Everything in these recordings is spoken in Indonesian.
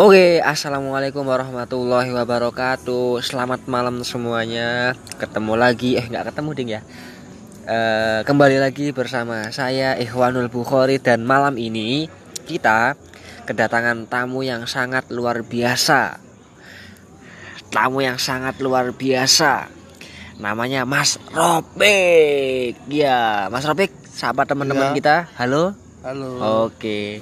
Oke, assalamualaikum warahmatullahi wabarakatuh. Selamat malam semuanya. Ketemu lagi, eh nggak ketemu ding ya. E, kembali lagi bersama saya Ikhwanul Bukhari dan malam ini kita kedatangan tamu yang sangat luar biasa. Tamu yang sangat luar biasa. Namanya Mas Robik. Ya, Mas Robik, sahabat teman-teman Ya. kita. Halo. Halo. Oke,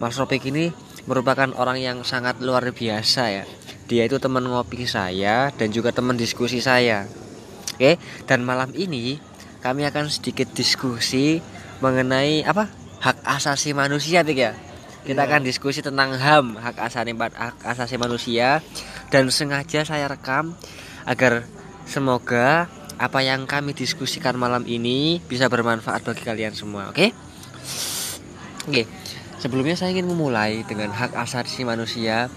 Mas Robik ini merupakan orang yang sangat luar biasa ya. Dia itu teman ngopi saya dan juga teman diskusi saya. Oke, dan malam ini kami akan sedikit diskusi mengenai apa hak asasi manusia, Pik ya. Kita Iya. akan diskusi tentang HAM, hak asasi hak asasi manusia dan sengaja saya rekam agar semoga apa yang kami diskusikan malam ini bisa bermanfaat bagi kalian semua, oke? Oke, sebelumnya saya ingin memulai dengan hak asasi manusia.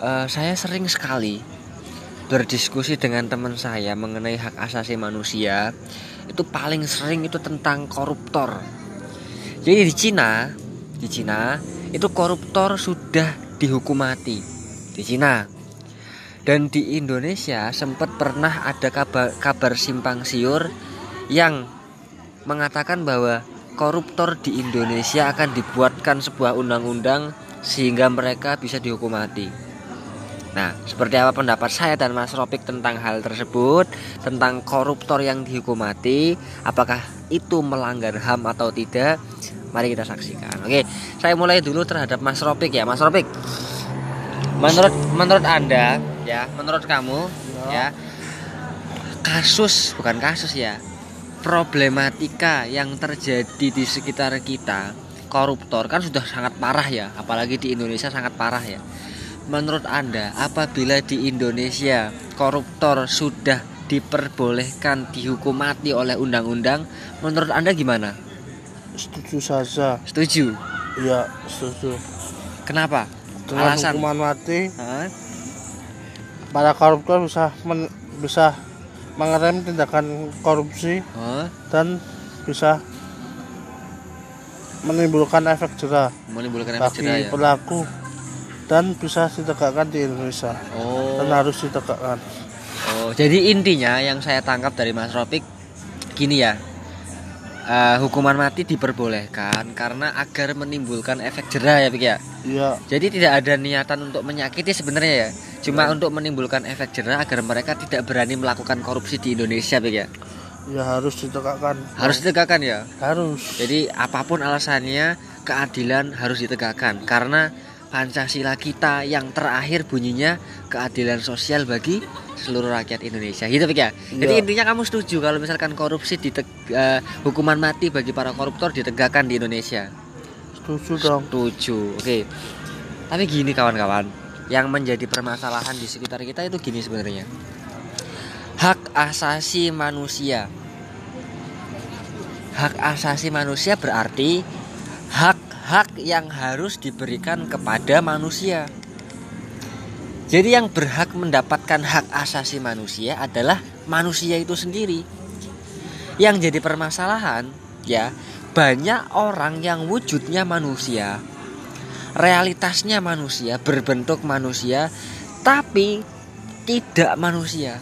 Eh, saya sering sekali berdiskusi dengan teman saya mengenai hak asasi manusia. Itu paling sering itu tentang koruptor. Jadi di Cina, di Cina itu koruptor sudah dihukum mati di Cina. Dan di Indonesia sempat pernah ada kabar, kabar simpang siur yang mengatakan bahwa koruptor di Indonesia akan dibuatkan sebuah undang-undang sehingga mereka bisa dihukum mati. Nah, seperti apa pendapat saya dan Mas Ropik tentang hal tersebut, tentang koruptor yang dihukum mati, apakah itu melanggar HAM atau tidak? Mari kita saksikan. Oke, saya mulai dulu terhadap Mas Ropik ya, Mas Ropik. Menurut menurut Anda ya, menurut kamu ya, kasus bukan kasus ya, problematika yang terjadi di sekitar kita koruptor kan sudah sangat parah ya apalagi di Indonesia sangat parah ya menurut anda apabila di Indonesia koruptor sudah diperbolehkan dihukum mati oleh undang-undang menurut anda gimana Setuju saja. setuju Iya, setuju. kenapa Dengan alasan hukuman mati, Hah? para koruptor bisa men- bisa mengerem tindakan korupsi Hah? dan bisa menimbulkan efek jerah menimbulkan efek bagi jerah ya pelaku dan bisa ditegakkan di Indonesia oh dan harus ditegakkan. Oh, jadi intinya yang saya tangkap dari Mas Ropik gini ya. Eh, hukuman mati diperbolehkan karena agar menimbulkan efek jerah ya, Pik ya. Iya, Jadi tidak ada niatan untuk menyakiti sebenarnya ya. Cuma untuk menimbulkan efek jerah agar mereka tidak berani melakukan korupsi di Indonesia, Pik ya. ya harus ditegakkan. Harus ditegakkan ya. harus. Jadi apa pun alasannya, keadilan harus ditegakkan karena Pancasila kita yang terakhir bunyinya keadilan sosial bagi seluruh rakyat Indonesia. Gitu ya. Jadi Iya. intinya kamu setuju kalau misalkan korupsi diteg eh, hukuman mati bagi para koruptor ditegakkan di Indonesia. Setuju dong. Setuju. Oke. Tapi gini kawan-kawan, yang menjadi permasalahan di sekitar kita itu gini sebenarnya. Hak asasi manusia. Hak asasi manusia berarti hak-hak yang harus diberikan kepada manusia. Jadi yang berhak mendapatkan hak asasi manusia adalah manusia itu sendiri. Yang jadi permasalahan ya, banyak orang yang wujudnya manusia, realitasnya manusia, berbentuk manusia, tapi tidak manusia.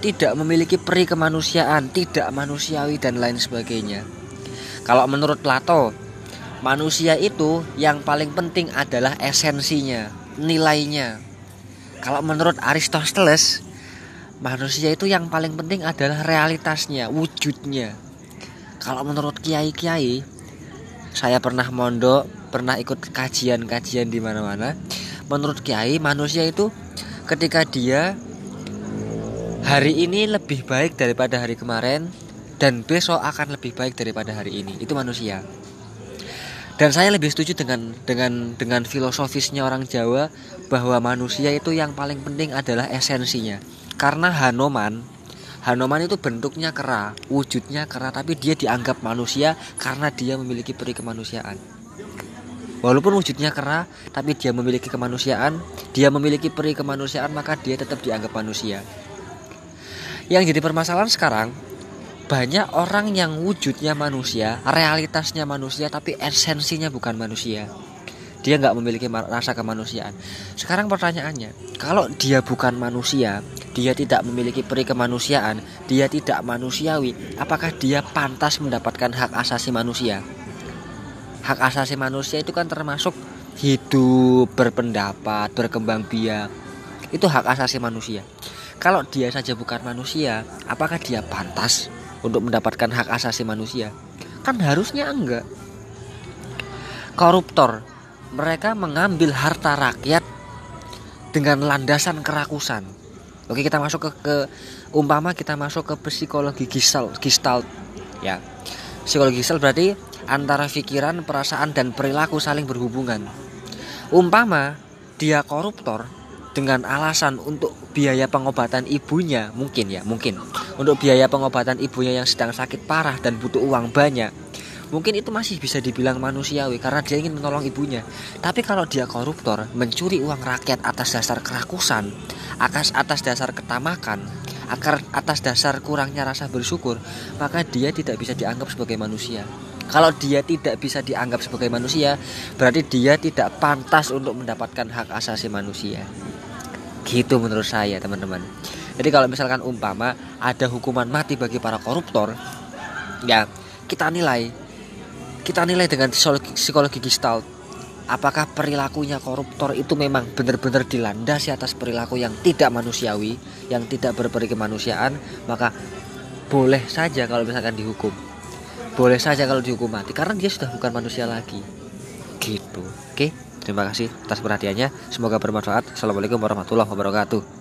Tidak memiliki peri kemanusiaan, tidak manusiawi dan lain sebagainya. Kalau menurut Plato, manusia itu yang paling penting adalah esensinya, nilainya. Kalau menurut Aristoteles, manusia itu yang paling penting adalah realitasnya, wujudnya. Kalau menurut kiai-kiai, saya pernah mondok, pernah ikut kajian-kajian di mana-mana. Menurut kiai, manusia itu ketika dia hari ini lebih baik daripada hari kemarin dan besok akan lebih baik daripada hari ini. Itu manusia. Dan saya lebih setuju dengan dengan dengan filosofisnya orang Jawa bahwa manusia itu yang paling penting adalah esensinya. Karena Hanoman Hanoman itu bentuknya kera, wujudnya kera tapi dia dianggap manusia karena dia memiliki peri kemanusiaan. Walaupun wujudnya kera, tapi dia memiliki kemanusiaan, dia memiliki peri kemanusiaan maka dia tetap dianggap manusia. Yang jadi permasalahan sekarang banyak orang yang wujudnya manusia, realitasnya manusia tapi esensinya bukan manusia. dia nggak memiliki rasa kemanusiaan. Sekarang pertanyaannya kalau dia bukan manusia dia tidak memiliki peri kemanusiaan dia tidak manusiawi apakah dia pantas mendapatkan hak asasi manusia? Hak asasi manusia itu kan termasuk hidup berpendapat berkembang biak. Itu hak asasi manusia. Kalau dia saja bukan manusia apakah dia pantas untuk mendapatkan hak asasi manusia kan harusnya enggak koruptor mereka mengambil harta rakyat dengan landasan kerakusan. Oke, kita masuk ke, ke umpama kita masuk ke psikologi gestalt, gestalt ya. Psikologi gestalt berarti antara pikiran, perasaan dan perilaku saling berhubungan. Umpama dia koruptor dengan alasan untuk biaya pengobatan ibunya mungkin ya, mungkin. Untuk biaya pengobatan ibunya yang sedang sakit parah dan butuh uang banyak mungkin itu masih bisa dibilang manusiawi karena dia ingin menolong ibunya. Tapi kalau dia koruptor, mencuri uang rakyat atas dasar kerakusan, atas atas dasar ketamakan, akar atas dasar kurangnya rasa bersyukur, maka dia tidak bisa dianggap sebagai manusia. Kalau dia tidak bisa dianggap sebagai manusia, berarti dia tidak pantas untuk mendapatkan hak asasi manusia. Gitu menurut saya, teman-teman. Jadi kalau misalkan umpama ada hukuman mati bagi para koruptor, ya kita nilai kita nilai dengan psikologi, psikologi gestalt. Apakah perilakunya koruptor itu memang benar-benar dilandasi atas perilaku yang tidak manusiawi yang tidak berperi kemanusiaan? Maka boleh saja kalau misalkan dihukum. Boleh saja kalau dihukum mati karena dia sudah bukan manusia lagi. Gitu oke? Terima kasih atas perhatiannya. Semoga bermanfaat. Assalamualaikum warahmatullahi wabarakatuh